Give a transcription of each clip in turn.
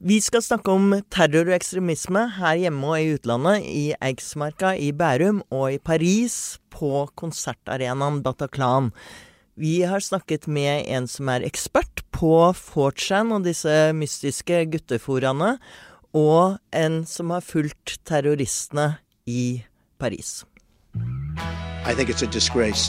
Vi skal snakke om terror og ekstremisme her hjemme og i utlandet, i Eiksmarka i Bærum og i Paris, på konsertarenaen Bataclan. Vi har snakket med en som er ekspert på 4chan og disse mystiske gutteforaene, og en som har fulgt terroristene i Paris. I think it's a disgrace.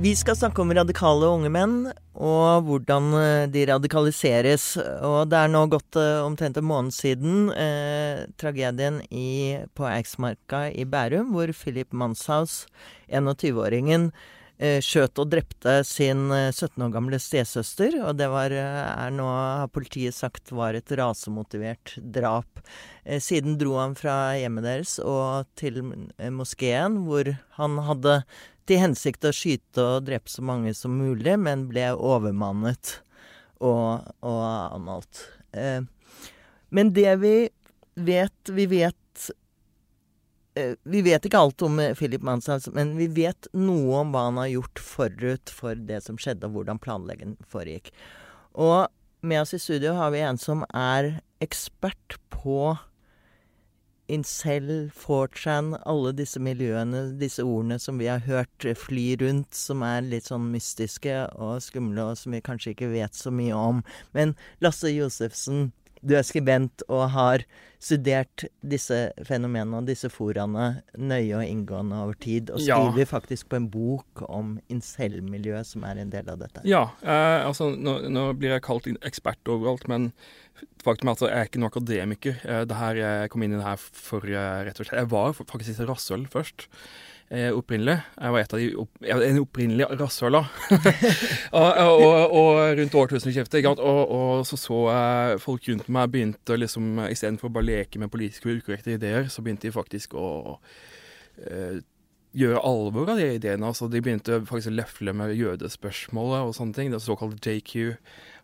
Vi skal snakke om radikale unge menn, og hvordan eh, de radikaliseres. Og det er nå gått uh, omtrent en måned siden eh, tragedien i, på Eiksmarka i Bærum, hvor Philip Manshaus, 21-åringen, eh, skjøt og drepte sin 17 år gamle stesøster. Og det var, er nå, har politiet sagt, var et rasemotivert drap. Eh, siden dro han fra hjemmet deres og til moskeen, hvor han hadde til hensikt å skyte og drepe så mange som mulig, men ble overmannet og, og anholdt. Eh, men det vi vet Vi vet eh, Vi vet ikke alt om Philip Manshaus, men vi vet noe om hva han har gjort forut for det som skjedde, og hvordan planleggingen foregikk. Og med oss i studio har vi en som er ekspert på incel, 4chan, alle disse miljøene, disse ordene som vi har hørt fly rundt, som er litt sånn mystiske og skumle, og som vi kanskje ikke vet så mye om. Men Lasse Josefsen, du er skribent og har studert disse fenomenene og disse foraene nøye og inngående over tid, og skriver ja. faktisk på en bok om incel-miljøet, som er en del av dette. Ja, eh, altså nå, nå, blir jeg kalt ekspert overalt, men faktum er at jeg er ikke noen akademiker. Eh, det her, jeg kom inn i det her for eh, rett og slett Jeg var faktisk i rasshøl først eh, opprinnelig. Jeg var et av de opp, en opprinnelig rasshøla. og, og, og, rundt årtusenskiftet. Og, og, så så jeg folk rundt meg begynte liksom Istedenfor å bare leke med politiske og ukorrekte ideer, så begynte de faktisk å eh, gjøre alvor av de ideene. Altså, de begynte faktisk å lefle med jødespørsmålet og sånne ting. Det såkalte JQ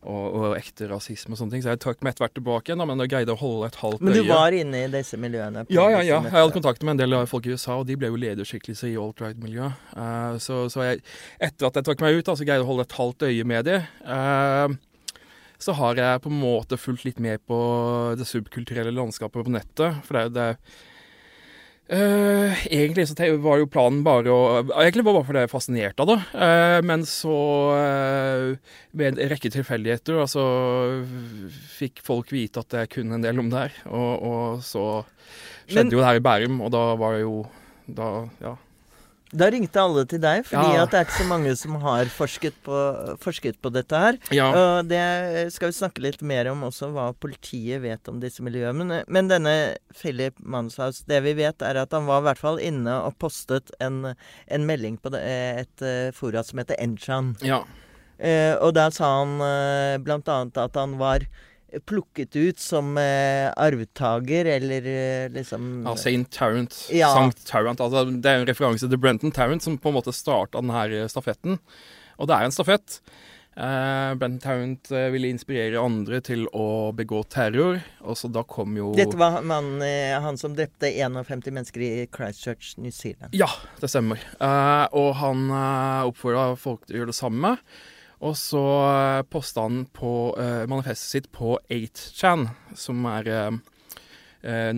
og, og, ekte rasisme og sånne ting. Så jeg trakk meg etter hvert tilbake igjen, men jeg greide å holde et halvt øye. Men du var inne i disse miljøene? Ja, ja, ja. Jeg hadde kontakt med en del av folk i USA, og de ble jo lederskikkelser i alt-right-miljøet. Uh, så, så jeg, etter at jeg trakk meg ut, så greide jeg å holde et halvt øye med de. Uh, så har jeg på en måte fulgt litt med på det subkulturelle landskapet på nettet. For det, er det Uh, egentlig så var jo planen bare å Egentlig var det bare fordi jeg er fascinert av det. Uh, men så, uh, ved en rekke tilfeldigheter, altså fikk folk vite at jeg kunne en del om det her. Og, og så skjedde men, jo det her i Bærum, og da var det jo Da, ja. Da ringte alle til deg, fordi ja. at det er ikke så mange som har forsket på, forsket på dette her. Ja. Og det skal vi snakke litt mer om også, hva politiet vet om disse miljøene. Men, denne Philip Manshaus, det vi vet, er at han var i hvert fall inne og postet en, en melding på det, et uh, fora som heter Enchan. Ja. Eh, og der sa han eh, blant annet at han var plukket ut som eh, arvtaker, eller eh, liksom Ja, Saint Tarrant. Ja. Sankt Tarrant. Altså, det er en referanse til Brenton Tarrant, som på en måte starta denne stafetten. Og det er en stafett. Eh, Brenton Tarrant eh, ville inspirere andre til å begå terror, og så da kom jo Dette var man, eh, han som drepte 51 mennesker i Christchurch, New Zealand? Ja, det stemmer. Eh, og han eh, oppfordra folk til å gjøre det samme. Og så eh, posta han på uh, manifestet sitt på 8chan, som er uh,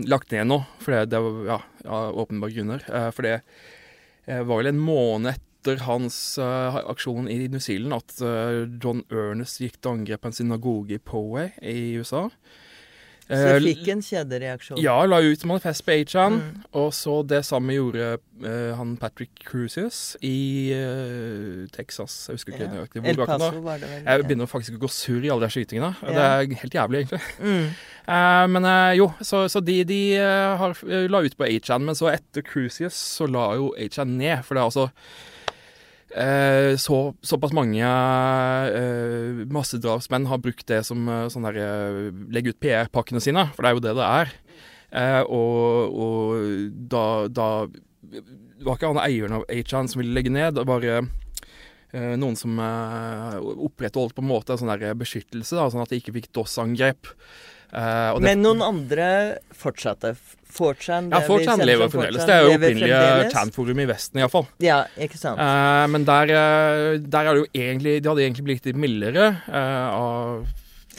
lagt ned nå, for det var ja, av åpenbare grunner. for det var vel en måned etter hans aksjon i New Zealand at John Ernest gikk til angrep på en synagoge i Poway i USA. Så jeg fikk en kjedereaksjon? Ja, la ut manifest på Achan. Mm. Og så det samme gjorde uh, han Patrick Cruises i uh, Texas. Jeg husker ikke nøyaktig ja. hvor. Paso var det vel. Jeg begynner faktisk å gå sur i alle de skytingene. Ja. Det er helt jævlig, egentlig. Mm. Uh, men jo, så, så de, de har, la ut på Achan. Men så etter Cruises så la jo Achan ned. For det er altså Eh, så, såpass mange eh, massedrapsmenn har brukt det som eh, sånn der, eh, legge ut PR-pakkene sine, for det er jo det det er. Eh, og, og da, da, var ikke han eieren av Achan som ville legge ned. Det var eh, noen som eh, opprettholdt på en måte en sånn beskyttelse, da, sånn at de ikke fikk DOS-angrep. Eh, Men noen andre fortsatte? 4chan? Ja, 4chan lever fremdeles. Det er jo opprinnelige Chan-forum i Vesten, iallfall. Ja, ikke sant. Eh, men der, eh, der, er det jo egentlig De hadde egentlig blitt litt mildere uh, av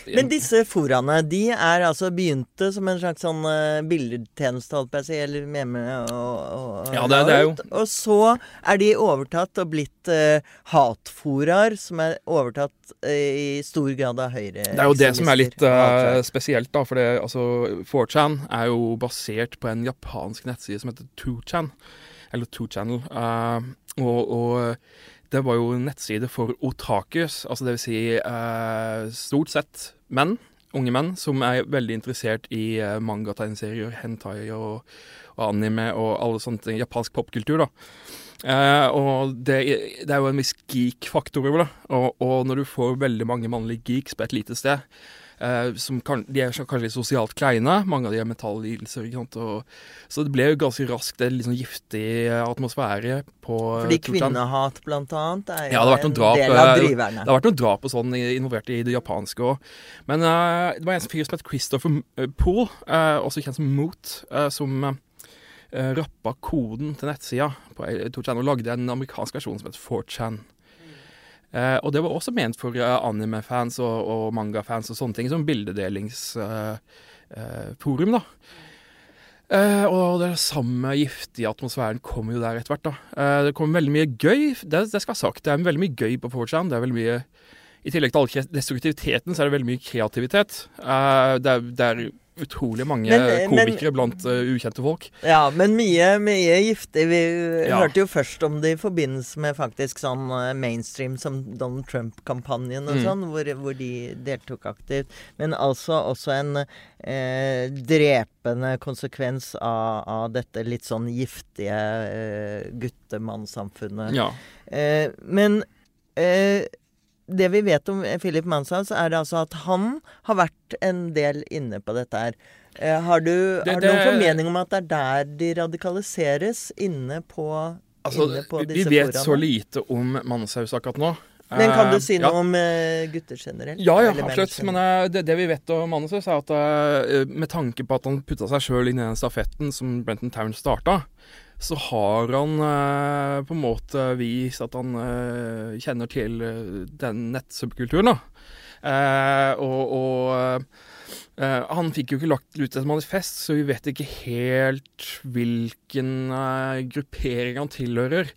men disse foraene, de er altså begynte som en slags sånn uh, bildetjeneste, holdt på å si, eller meme og, og Ja, det, det, er jo Og så er de overtatt og blitt uh, hatforaer, som er overtatt uh, i stor grad av høyre Det er jo det som er litt uh, spesielt, da. For det, altså, 4chan er jo basert på en japansk nettside som heter 2chan. Eller 2channel. og, og det var jo nettside for otakus, altså det vil si eh, stort sett menn, unge menn, som er veldig interessert i eh, manga-tegneserier, hentai og, og, anime og alle sånne ting, japansk popkultur, da. Eh, og det, det, er jo en viss geek-faktor over det, og, og når du får veldig mange mannlige geeks på et lite sted, Uh, kan, de er kanskje litt sosialt kleine. Mange av de har metalllidelser. Så det ble jo ganske raskt en litt sånn giftig eh, atmosfære på Fordi kvinnehat, blant annet, er jo ja, en drap, del av driverne. Det har vært noen drap og sånn involvert i det japanske òg. Men eh, det var en fyr som het Christopher Poole, eh, også kjent som Moot, som rappa koden til nettsida på 2chan og lagde en amerikansk versjon som het 4chan. Uh, og det var også ment for uh, anime-fans og, og manga-fans og sånne ting, som bildedelingsforum, uh, da. og det samme giftige atmosfæren kommer jo der etter hvert, da. det kommer veldig mye gøy, det, det skal være sagt. Det er veldig mye gøy på 4chan. Det er veldig mye I tillegg til all destruktiviteten, så er det veldig mye kreativitet. det er, det er utrolig mange men, eh, komikere men, blant uh, ukjente folk. Ja, men mye, mye giftig. Vi ja. hørte jo først om det i forbindelse med faktisk sånn uh, mainstream som Donald Trump-kampanjen og mm. sånn, hvor, hvor, de deltok aktivt. Men altså også en uh, drepende konsekvens av, av, dette litt sånn giftige uh, guttemannsamfunnet. Ja. men det vi vet om Philip Manshaus, er altså at han har vært en del inne på dette her. Eh, har du, det, har du noen formening om at det er der de radikaliseres? Inne på, altså, inne på disse forholdene? Vi vet forene? så lite om Manshaus akkurat nå. Men kan du eh, si noe ja. om uh, gutter generelt? Ja, ja absolutt. Men det, det, vi vet om Manshaus, er at med tanke på at han putta seg sjøl inn i den stafetten som Brenton Town starta, så har han eh, på en måte vist at han eh, kjenner til eh, den nettsubkulturen, da. Eh, og, og eh, han fikk jo ikke lagt ut et manifest, så vi vet ikke helt hvilken eh, gruppering han tilhører.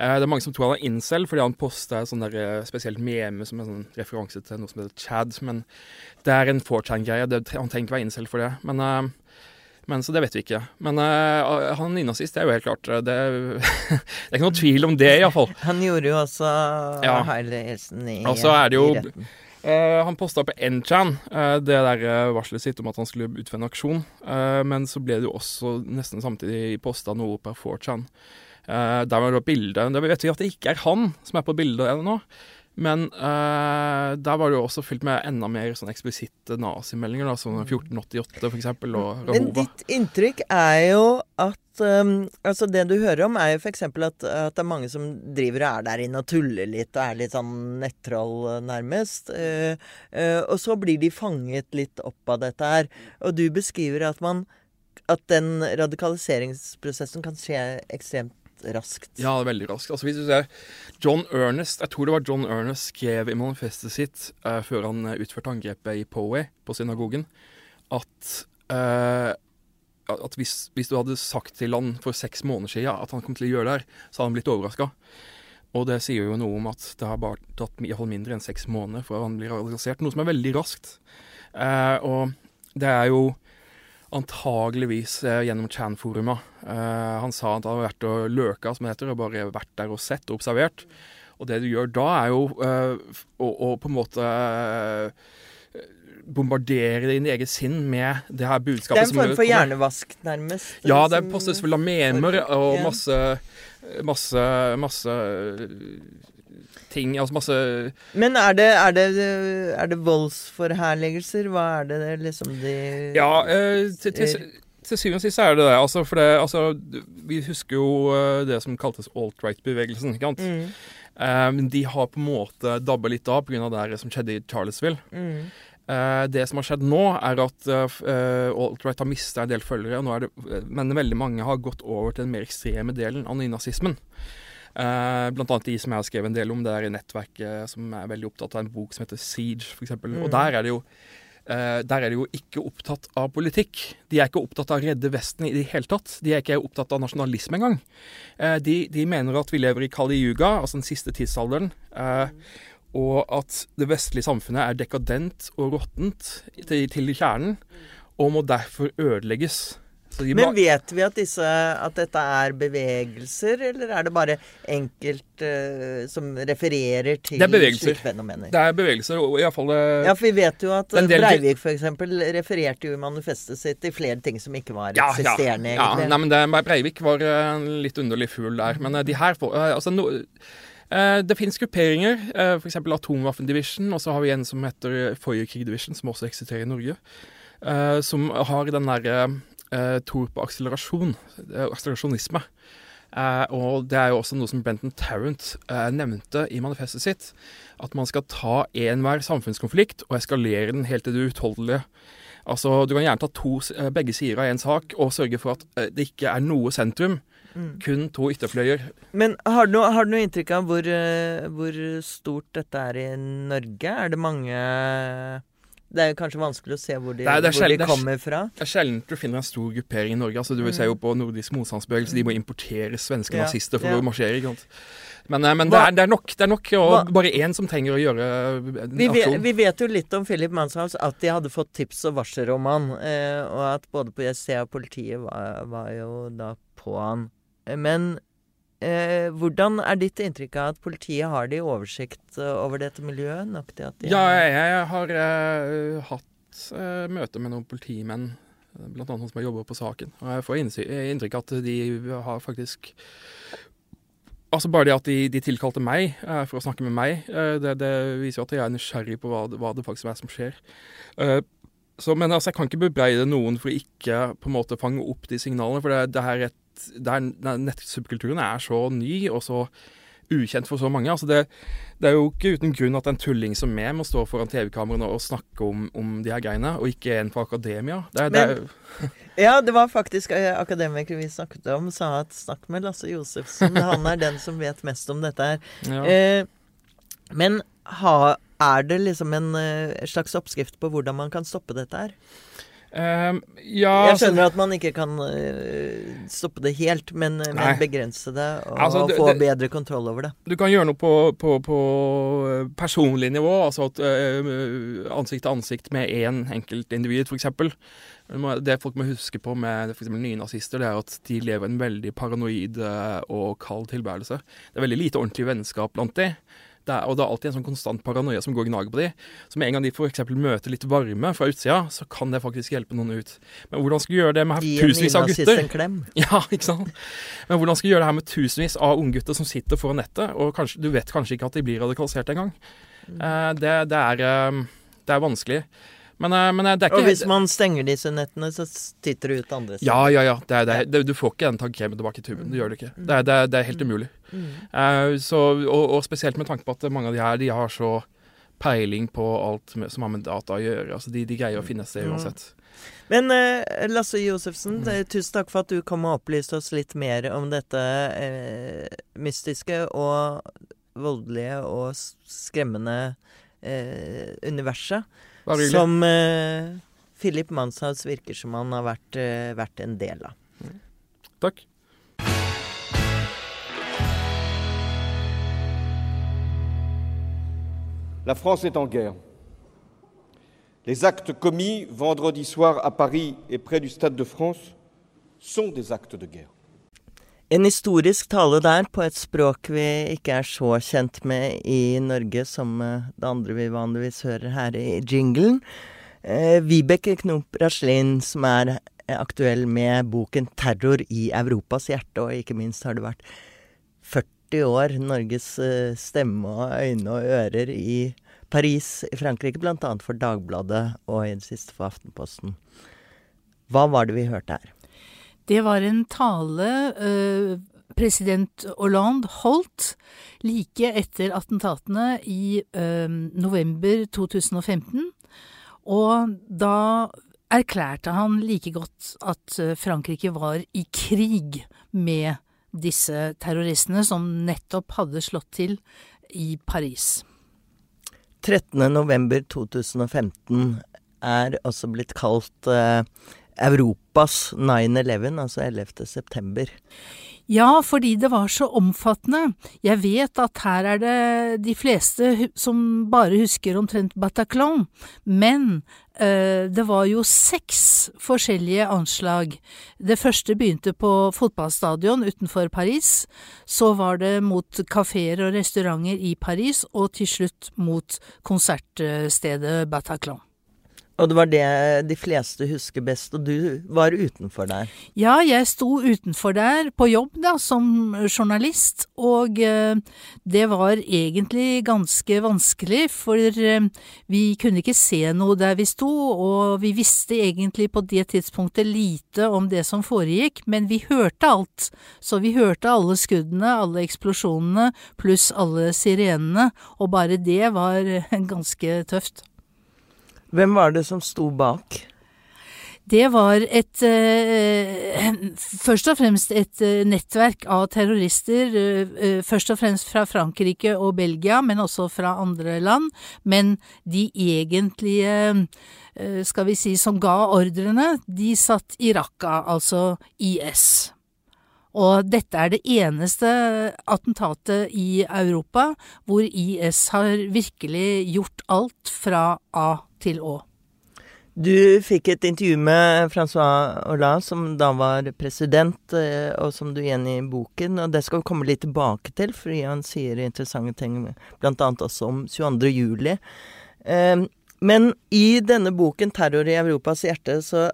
det er mange som tror han er incel, fordi han posta et spesielt meme som en sånn referanse til noe som heter Chad. Men det er en 4chan-greie. Han trenger ikke være incel for det. Men men Så det vet vi ikke. Men uh, han nynazist, det er jo helt klart Det, det er ikke noe tvil om det, iallfall. Han gjorde jo også ja. Hilsen i, Og så er det jo Uh, han posta på Nchan uh, det der uh, varselet sitt om at han skulle utføre en aksjon. men så ble det jo også nesten samtidig posta noe på 4chan. der var det bilde Det vet vi at det ikke er han som er på bildet nå. Men uh, der var det jo også fylt med enda mer sånn eksplisitte nazimeldinger, da, som 1488 f.eks. og Rahova. Men ditt inntrykk er jo at um, altså Det du hører om, er jo f.eks. At, at det er mange som driver og er der inne og tuller litt og er litt sånn nettroll, nærmest. Uh, uh, og så blir de fanget litt opp av dette her. Og du beskriver at man at den radikaliseringsprosessen kan skje ekstremt raskt. Ja, veldig raskt. Altså, hvis du ser John Ernest Jeg tror det var John Ernest skrev i manifestet sitt uh, før han uh, utførte angrepet i Poway, på synagogen, at, uh, at hvis, hvis, du hadde sagt til han for seks måneder siden at han kom til å gjøre det her, så hadde han blitt overraska. Og det sier jo noe om at det har bare tatt iallfall mindre enn seks måneder før han blir realisert, noe som er veldig raskt. og det er jo antageligvis eh, gjennom Chan-forumet. Eh, han sa at han hadde vært og løka, som det heter, og bare vært der og sett og observert. Og det du gjør da, er jo eh, å, å, på en måte bombardere din egen sinn med det her budskapet. Det er en form for hjernevask, nærmest? Ja, det postes vel av memer og masse, masse, masse ting. Altså masse Men er det, er det, er det voldsforherligelser? Hva er det liksom de Ja, eh, til, til, til syvende og sist er det det. Altså, for det, altså, vi husker jo uh, det som kaltes alt-right-bevegelsen. ikke sant? Mm. Eh, men de har på en måte dabba litt av pga. det som skjedde i Charlottesville. Mm. Uh, det som har skjedd nå, er at uh, alt-right har mista en del følgere. Er det, men veldig mange har gått over til den mer ekstreme delen av nynazismen. Uh, blant annet de som jeg har skrevet en del om. Det er i nettverket som er veldig opptatt av en bok som heter Siege, f.eks. Mm. Og der er det jo Uh, der er de jo ikke opptatt av politikk. De er ikke opptatt av å redde Vesten i det hele tatt. De er ikke opptatt av nasjonalisme engang. Uh, de, de, mener at vi lever i Kali Yuga, altså den siste tidsalderen. Uh, og at det vestlige samfunnet er dekadent og råttent til, til kjernen, og må derfor ødelegges. Men vet vi at, disse, at, dette er bevegelser, eller er det bare enkelt uh, som refererer til slike fenomener? Det er bevegelser, og iallfall uh, Ja, for vi vet jo at Breivik f.eks. refererte jo i manifestet sitt til flere ting som ikke var ja, eksisterende, ja, egentlig. Ja, nei, men det, Breivik var en litt underlig fugl der. Men de her får Altså, no, det finnes grupperinger, uh, f.eks. Atomwaffen Division, og så har vi en som heter Foyerkrig Division, som også eksisterer i Norge. som har den derre eh, tror på akselerasjon, eh, akselerasjonisme. Uh, og det er jo også noe som Benton Tarrant uh, nevnte i manifestet sitt. At man skal ta enhver samfunnskonflikt og eskalere den helt til det uutholdelige. Altså, Du kan gjerne ta to, uh, begge sider av én sak og sørge for at eh, det ikke er noe sentrum. Mm. Kun to ytterfløyer. Men har du, har du noe inntrykk av hvor, hvor, stort dette er i Norge? Er det mange det er kanskje vanskelig å se hvor de, Nei, det hvor de kommer fra. Det er sjelden du finner en stor gruppering i Norge. Altså, du mm. se jo på nordisk motstandsbevegelse, de må importere svenske ja. nazister for ja. å marsjere. ikke sant? Men, eh, men det, er, det, er, nok. Det er nok og bare én som trenger å gjøre en vi vet, vi vet jo litt om Philip Manshaus, at de hadde fått tips og varsler om han. Eh, og at både PST og politiet var, var jo da på han. Men Eh, hvordan er ditt inntrykk av at politiet har de oversikt eh, over dette miljøet? Nok til at de ja, jeg har uh, hatt uh, møte med noen politimenn, bl.a. noen som har jobba på saken. Og jeg får inntrykk av at de har faktisk Altså Bare det at de, de tilkalte meg uh, for å snakke med meg, det, det, viser jo at jeg er nysgjerrig på hva, hva det faktisk er som skjer. Så, men altså, jeg kan ikke bebreide noen for å ikke på en måte fange opp de signalene. For det, det er et der, nettsubkulturen er så ny og så ukjent for så mange. Altså det, det, er jo ikke uten grunn at en tulling som meg må stå foran TV-kameraene og snakke om, om, de her greiene, og ikke en fra akademia. Det, Men, det ja, det var faktisk eh, akademikere vi snakket om, sa at snakk med Lasse Josefsen. Han er den som vet mest om dette her. Ja. Eh, men ha, er det liksom en uh, slags oppskrift på hvordan man kan stoppe dette her? Um, ja, jeg altså- skjønner at man ikke kan uh, stoppe det helt, men, men begrense det og, altså, det, få det, bedre kontroll over det. Du kan gjøre noe på, på, på eh, personlig nivå, altså at, uh, ansikt til ansikt med én enkeltindivid, f.eks. Det folk må huske på med for nye nazister, det er at de lever en veldig paranoid og kald tilværelse. Det er veldig lite ordentlig vennskap blant de. Det er, og det er alltid en sånn konstant paranoia som går og gnager på de. Så med en gang de f.eks. møter litt varme fra utsida, så kan det faktisk hjelpe noen ut. Men hvordan skal vi gjøre det med tusenvis av gutter? En klem. Ja, ikke sant. Men hvordan skal vi gjøre det her med tusenvis av unggutter som sitter foran nettet, og kanskje, du vet kanskje ikke at de blir radikalisert engang. Mm. Uh, det, det, er, uh, det er vanskelig. Men, eh, men, det er ikke Og hvis man stenger disse nettene, så titter det ut andre steder. Ja, ja, ja. Det er, det du får ikke den tannkremen tilbake i tuben. Du gjør det ikke. Det er, det er helt umulig. Mm. Uh, så, og, og, spesielt med tanke på at mange av de her de har så peiling på alt som har med data å gjøre. Altså de, de greier å finne sted uansett. Men eh, Lasse Josefsen, mm. tusen takk for at du kom og opplyste oss litt mer om dette eh, mystiske og voldelige og skremmende universet. Som eh, Philip Manshaus virker som han har vært, eh, vært en del av. Mm. Takk. La France est en guerre. Les actes commis vendredi soir à Paris et près du Stade de France sont des actes de guerre. En historisk tale der, på et språk vi ikke er så kjent med i Norge som eh, det andre vi vanligvis hører her i jinglen. Eh, Vibeke Knop Raslin, som er aktuell med boken 'Terror i Europas hjerte', og ikke minst har det vært 40 år Norges eh, stemme og øyne og ører i Paris i Frankrike, bl.a. for Dagbladet og i det siste for Aftenposten. Hva var det vi hørte her? Det var en tale uh, president Hollande holdt like etter attentatene i eh, november 2015. Og da erklærte han like godt at eh, Frankrike var i krig med disse terroristene som nettopp hadde slått til i Paris. 13.11.2015 er også blitt kalt eh, Europas 9-11, altså 11. september. Ja, fordi det var så omfattende. Jeg vet at her er det de fleste som bare husker omtrent Bataclan, men øh, det var jo seks forskjellige anslag. Det første begynte på fotballstadion utenfor Paris, så var det mot kafeer og restauranter i Paris, og til slutt mot konsertstedet Bataclan. Og det var det de fleste husker best, og du var utenfor der? Ja, jeg sto utenfor der på jobb da, som journalist, og eh, det var egentlig ganske vanskelig, for eh, vi kunne ikke se noe der vi sto, og vi visste egentlig på det tidspunktet lite om det som foregikk, men vi hørte alt. Så vi hørte alle skuddene, alle eksplosjonene, pluss alle sirenene, og bare det var ganske tøft. Hvem var det som sto bak? Det var et eh, Først og fremst et eh, nettverk av terrorister. Eh, først og fremst fra Frankrike og Belgia, men også fra andre land. Men de egentlige, eh, skal vi si, som ga ordrene, de satt i Raqqa, altså IS. Og dette er det eneste attentatet i Europa hvor IS har virkelig gjort alt fra A til Å. Du fikk et intervju med Francois Hollande, som da var president, eh, og som du igjen i boken. Og det skal vi komme litt tilbake til, fordi han sier interessante ting, bl.a. også om 22. juli. Eh, men i denne boken, 'Terror i Europas hjerte', så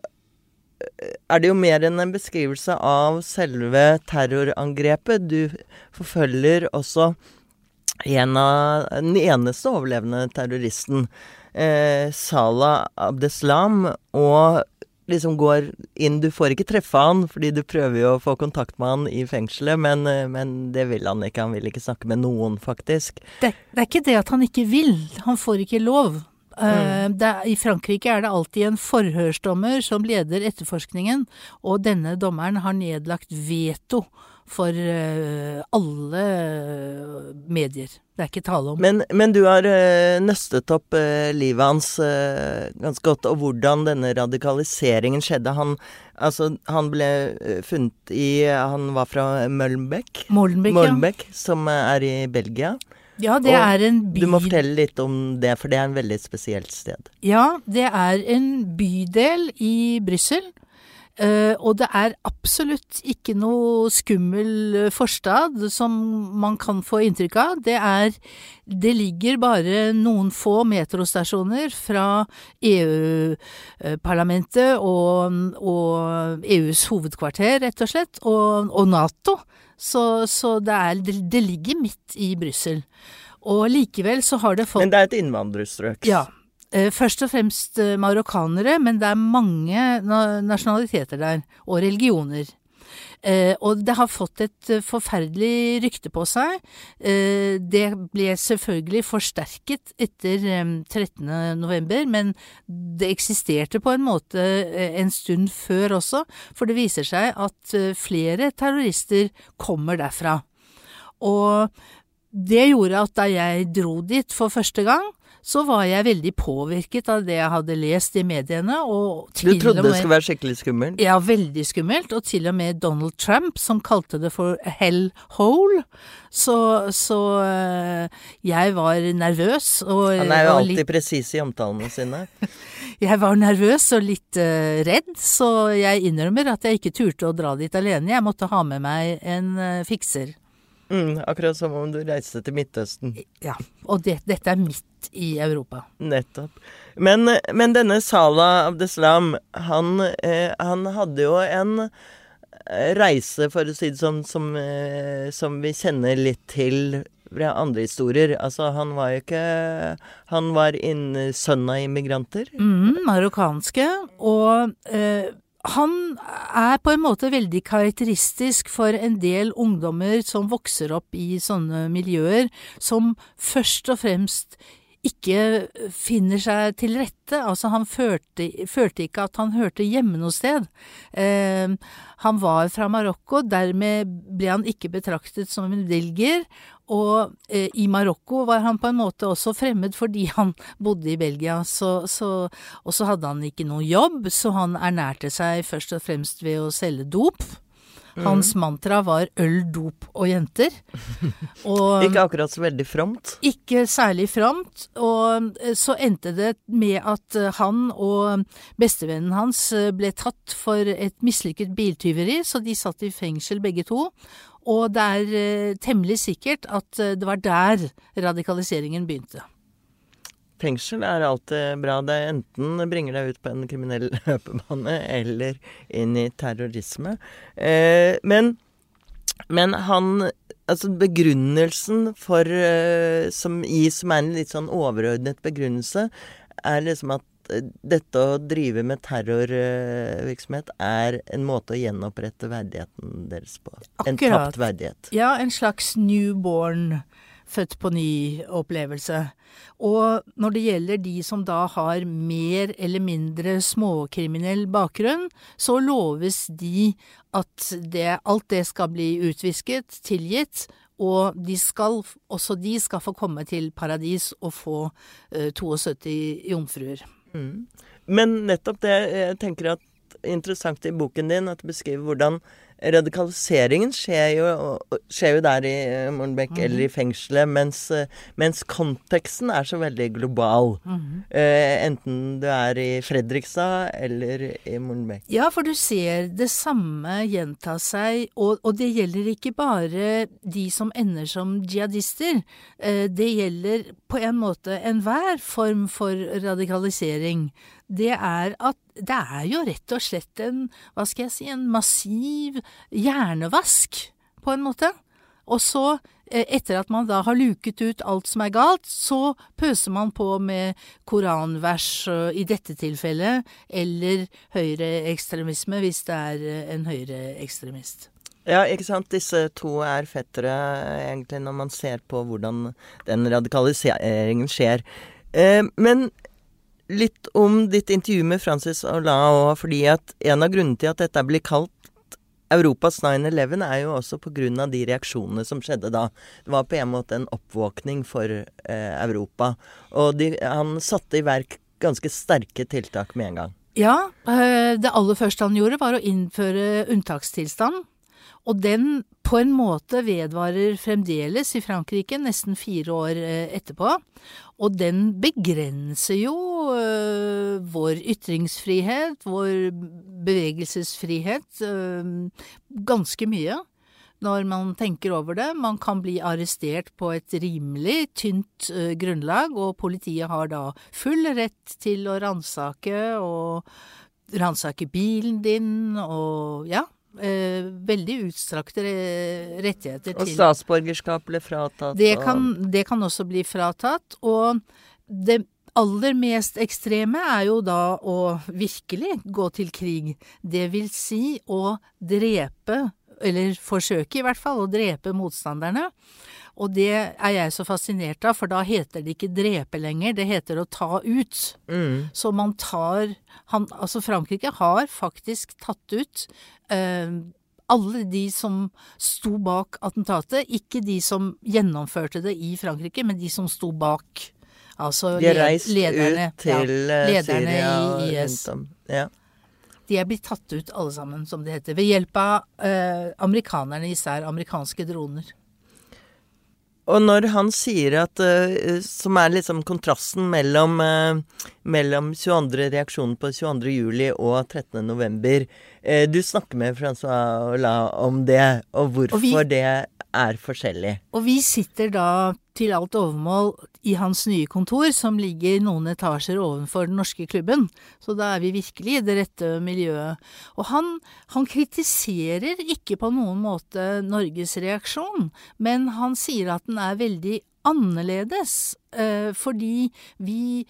er det jo mer enn en beskrivelse av selve terrorangrepet. Du forfølger også en av den eneste overlevende terroristen, eh, Salah Abdeslam, og liksom går inn Du får ikke treffe han, fordi du prøver jo å få kontakt med han i fengselet, men, men det vil han ikke. Han vil ikke snakke med noen, faktisk. Det, det er ikke det at han ikke vil, han får ikke lov. Mm. Det, I Frankrike er det alltid en forhørsdommer som leder etterforskningen, og denne dommeren har nedlagt veto for uh, alle medier. Det er ikke tale om. Men, men du har uh, nøstet opp livet hans ganske godt, og hvordan denne radikaliseringen skjedde. Han, altså, han ble funnet i Han var fra Mølnbeck, Molenbeek, Molenbeek ja. som er i Belgia. Ja, det og er en by... Du må fortelle litt om det, for det er en veldig spesielt sted. Ja, det er en bydel i Brussel. Uh, og det er absolutt ikke noe skummel forstad som man kan få inntrykk av. Det er Det ligger bare noen få metrostasjoner fra EU-parlamentet og, og, EUs hovedkvarter, rett og slett, og, og Nato. Så, så det, er, det, det, ligger midt i Brussel. Og likevel så har det fått Men det er et innvandrerstrøk? Ja. Eh, først og fremst eh, marokkanere, men det er mange nasjonaliteter der, og religioner. Eh, og det har fått et forferdelig rykte på seg. Det ble selvfølgelig forsterket etter 13. november, men det eksisterte på en måte en stund før også, for det viser seg at flere terrorister kommer derfra. Og det gjorde at da jeg dro dit for første gang, så var jeg veldig påvirket av det jeg hadde lest i mediene. Og du trodde med, det skulle være skikkelig skummelt? Ja, veldig skummelt. Og til og med Donald Trump, som kalte det for hell hole. Så, så uh, jeg var nervøs. Og, Han er jo alltid litt... presis i omtalene sine. jeg var nervøs og litt uh, redd, så jeg innrømmer at jeg ikke turte å dra dit alene. Jeg måtte ha med meg en uh, fikser. Mm, akkurat som om du reiste til Midtøsten. Ja, og det, dette er midt i Europa. Nettopp. Men, men denne Salah Abdeslam, han, eh, han, hadde jo en eh, reise, for å si det sånn, som, eh, som vi kjenner litt til fra andre historier. Altså, han var jo ikke Han var inn, sønn av immigranter. Mm, marokkanske. Og eh, han er på en måte veldig karakteristisk for en del ungdommer som vokser opp i sånne miljøer, som først og fremst ikke finner seg til rette. Altså, han følte, følte ikke at han hørte hjemme noe sted. Eh, han var fra Marokko, dermed ble han ikke betraktet som en belgier. Og eh, i Marokko var han på en måte også fremmed fordi han bodde i Belgia. Så, så, og så hadde han ikke noe jobb, så han ernærte seg først og fremst ved å selge dop. Hans mantra var øl, dop og jenter. Og, Ikke akkurat så veldig fromt. ikke særlig fromt, og eh, så endte det med at eh, han og bestevennen hans eh, ble tatt for et mislykket biltyveri, så de satt i fengsel begge to. Og det er eh, temmelig sikkert at eh, det var der radikaliseringen begynte. Fengsel er alltid bra. Det enten bringer deg ut på en kriminell løpebane eller inn i terrorisme. Eh, men, men han Altså begrunnelsen for eh, som, i, som er en litt sånn overordnet begrunnelse, er liksom at eh, dette å drive med terrorvirksomhet er en måte å gjenopprette verdigheten deres på. En tapt verdighet. Ja, en slags newborn, født på ny-opplevelse. Og når det gjelder de som da har mer eller mindre småkriminell bakgrunn, så loves de at det, alt det skal bli utvisket, tilgitt, og de skal, også de skal få komme til paradis og få uh, 72 jomfruer. Men nettopp det jeg tenker at interessant i boken din, at du beskriver hvordan radikaliseringen skjer jo, skjer jo der i eh, Molenbeek eller i fengselet, mens, eh, mens konteksten er så veldig global. eh, enten du er i Fredrikstad eller i Mornbekk. Ja, for du ser det samme gjenta seg, og, og det gjelder ikke bare de som ender som jihadister. Uh, Det gjelder på en måte enhver form for radikalisering. Det er at det er jo rett og slett en, hva skal jeg si, en massiv hjernevask, på en måte. Og så, eh, etter at man da har luket ut alt som er galt, så pøser man på med koranvers eh, i dette tilfellet, eller høyreekstremisme hvis det er eh, en høyreekstremist. Ja, ikke sant. Disse to er fettere, egentlig, når man ser på hvordan den radikaliseringen skjer. Men litt om ditt intervju med Francis Hollande fordi at en av grunnene til at dette blir kalt Europas 9-11 er jo også av de reaksjonene som skjedde da. Det var på en måte en oppvåkning for eh, Europa. Og de, han satte i verk ganske sterke tiltak med en gang. Ja, eh, det aller første han gjorde var å innføre unntakstilstand. Og den på en måte vedvarer fremdeles i Frankrike, nesten fire år eh, etterpå. Og den begrenser jo øh, vår ytringsfrihet, vår bevegelsesfrihet, øh, ganske mye. Når man tenker over det. Man kan bli arrestert på et rimelig tynt uh, grunnlag, og politiet har da full rett til å ransake og ransake bilen din og ja. Eh, veldig utstrakte re- rettigheter Og til statsborgerskap ble fratatt. det kan, det kan også bli fratatt, og det aller mest ekstreme er jo da å virkelig gå til krig. Det vil si å drepe, eller forsøke i hvert fall, å drepe motstanderne. Og det er jeg så fascinert av, for da heter det ikke drepe lenger, det heter å ta ut. Mm. Så man tar han, Altså, Frankrike har faktisk tatt ut eh, alle de som sto bak attentatet. Ikke de som gjennomførte det i Frankrike, men de som sto bak. Altså De har reist lederne, ut til ja, eh, lederne Syria i IS. Ja. De er blitt tatt ut alle sammen, som det heter, ved hjelp av eh, amerikanerne, især amerikanske droner. Og når han sier at eh, Som er liksom kontrasten mellom, eh, mellom 22. reaksjonen på 22. juli og 13. november. Eh, du snakker med Francois Hollande om det, og hvorfor Og vi- det er forskjellig. Og vi sitter da til alt overmål i hans nye kontor, som ligger noen etasjer ovenfor den norske klubben. Så da er vi virkelig i det rette miljøet. Og han, han kritiserer ikke på noen måte Norges reaksjon, men han sier at den er veldig annerledes, eh, fordi vi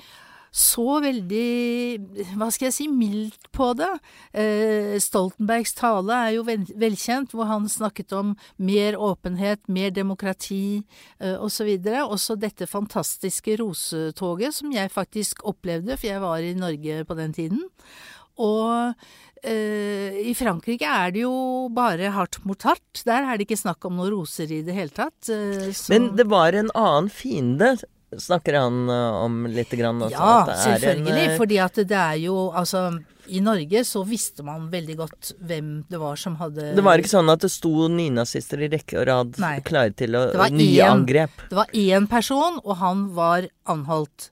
så veldig, hva skal jeg si, mildt på det. Eh, Stoltenbergs tale er jo velkjent, hvor han snakket om mer åpenhet, mer demokrati osv. Og Også dette fantastiske rosetoget som jeg faktisk opplevde, for jeg var i Norge på den tiden. Og eh, i Frankrike er det jo bare hardt mot hardt. Der er det ikke snakk om noen roser i det hele tatt. Eh, Men det var en annen fiende, snakker han uh, om litt grann også? Ja, selvfølgelig. En, uh, fordi at det er jo Altså, i Norge så visste man veldig godt hvem det var som hadde det var ikke sånn at det sto nynazister i rekke og rad Nei. klare til å Det var nye en, angrep. Det var én person, og han var anholdt.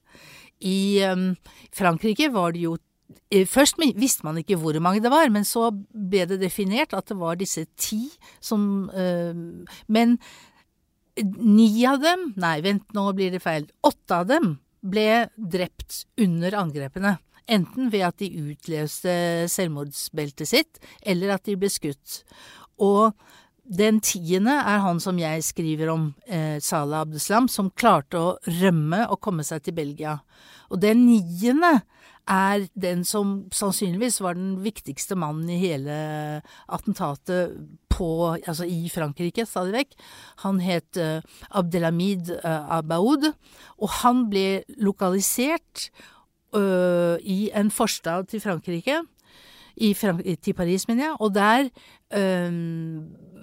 I um, Frankrike var det jo eh, Først visste man ikke hvor mange det var, men så ble det definert at det var disse ti som eh, Men ni av dem Nei, vent, nå blir det feil. Åtte av dem ble drept under angrepene. Enten ved at de utløste selvmordsbeltet sitt, eller at de ble skutt. Og den tiende er han som jeg skriver om, eh, Salah Abdeslam, som klarte å rømme og komme seg til Belgia. Og den niende er den som sannsynligvis var den viktigste mannen i hele attentatet på, altså i Frankrike, stadig vekk. Han het eh, Abdelhamid eh, Abaoud, og han ble lokalisert øh, i en forstad til Frankrike, Frank til Paris, mener jeg, og der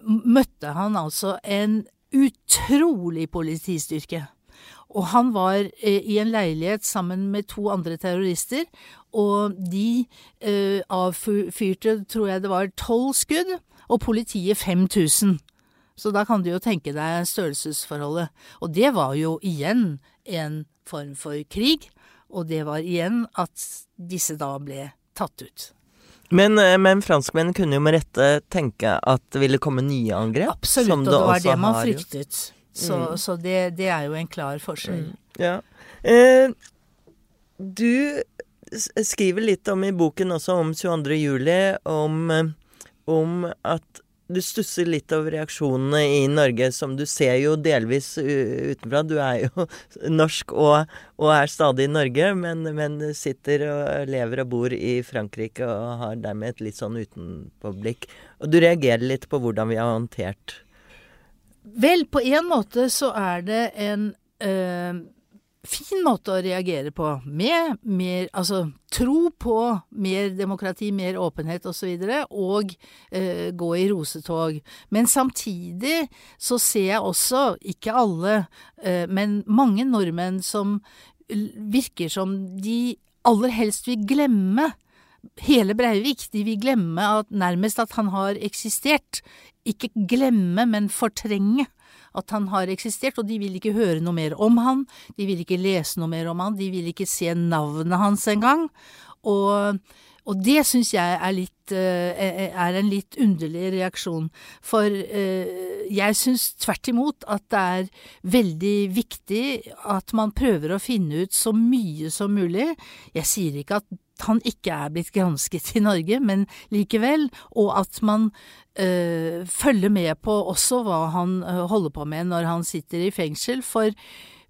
møtte han altså en utrolig politistyrke. Og han var eh, i en leilighet sammen med to andre terrorister, og de eh, avfyrte, tror jeg det var, tolv skudd, og politiet 5000. Så da kan du jo tenke deg størrelsesforholdet. Og det var jo igjen en form for krig, og det var igjen at disse da ble tatt ut. Men, eh, men franskmenn kunne jo med rette tenke at det ville komme nye angrep. Absolutt, som og det var det man fryktet. Så, Mm. så det, det er jo en klar forskjell. Ja. Eh, du skriver litt om i boken også om 22. juli, om, eh, om at du stusser litt over reaksjonene i Norge, som du ser jo delvis utenfra. Du er jo norsk og, og er stadig i Norge, men, men sitter og lever og bor i Frankrike og har dermed et litt sånn utenpåblikk. Og du reagerer litt på hvordan vi har håndtert Vel, på en måte så er det en eh, fin måte å reagere på. Med mer Altså tro på mer demokrati, mer åpenhet osv. Og, så videre, og eh, gå i rosetog. Men samtidig så ser jeg også, ikke alle, eh, men mange nordmenn som virker som de aller helst vil glemme hele Breivik. De vil glemme at, nærmest at han har eksistert. Ikke glemme, men fortrenge at han har eksistert, og de vil ikke høre noe mer om han. De vil ikke lese noe mer om han. De vil ikke se navnet hans engang. Og, og det syns jeg er, litt, eh, er en litt underlig reaksjon. For eh, jeg syns tvert imot at det er veldig viktig at man prøver å finne ut så mye som mulig. Jeg sier ikke at han ikke er blitt gransket i Norge, men likevel. Og at man øh, følger med på også hva han øh, holder på med når han sitter i fengsel. For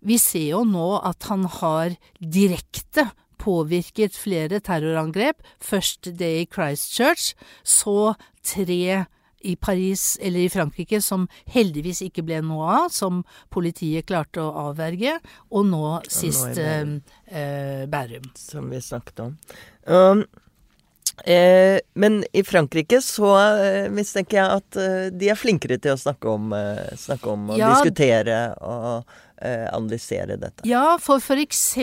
vi ser jo nå at han har direkte påvirket flere terrorangrep. Først det i Christchurch, så tre i Paris eller i Frankrike som heldigvis ikke ble noe av, som politiet klarte å avverge, og nå sist Bærum. eh, eh, Bærum. som vi snakket om. Um, eh, men i Frankrike så eh, mistenker jeg at eh, de er flinkere til å snakke om, eh, snakke om og Ja. diskutere og analysere dette. Ja, for f.eks.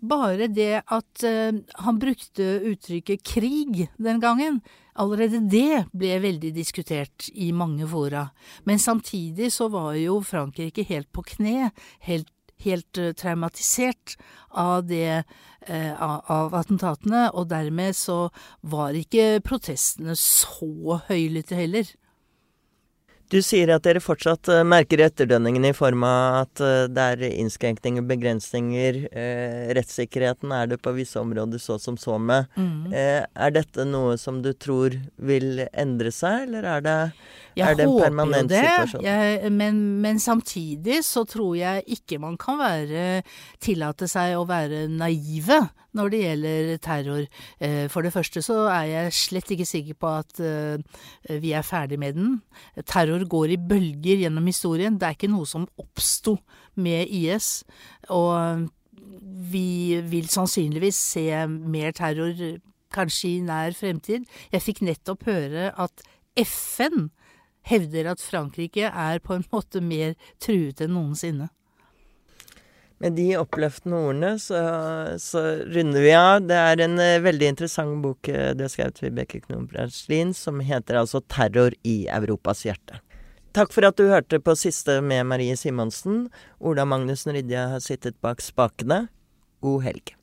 bare det at eh, han brukte uttrykket krig den gangen. Allerede det ble veldig diskutert i mange fora. Men samtidig så var jo Frankrike helt på kne, helt, helt eh, traumatisert av det eh, av attentatene, og dermed så var ikke protestene så høylytte heller. Du sier at dere fortsatt uh, merker etterdønningene i form av at uh, det er innskrenkninger, begrensninger. Eh, rettssikkerheten er det på visse områder så som så med. Mm. er dette noe som du tror vil endre seg, eller er det, er det en permanent det. situasjon? Jeg, men, men, samtidig så tror jeg ikke man kan være, tillate seg å være naive når det gjelder terror. Eh, for det første så er jeg slett ikke sikker på at eh, vi er ferdig med den. Terror går i bølger gjennom historien. Det er ikke noe som oppsto med IS. Og vi vil sannsynligvis se mer terror kanskje i nær fremtid. Jeg fikk nettopp høre at FN hevder at Frankrike er på en måte mer truet enn noensinne. Med de oppløftende ordene så, så, runder vi av. Det er en uh, veldig interessant bok uh, har skrevet, Vibeke Knum Braslin, som heter altså 'Terror i Europas hjerte'. Takk for at du hørte på siste med Marie Simonsen. Ola Magnussen Rydja har sittet bak spakene. God helg.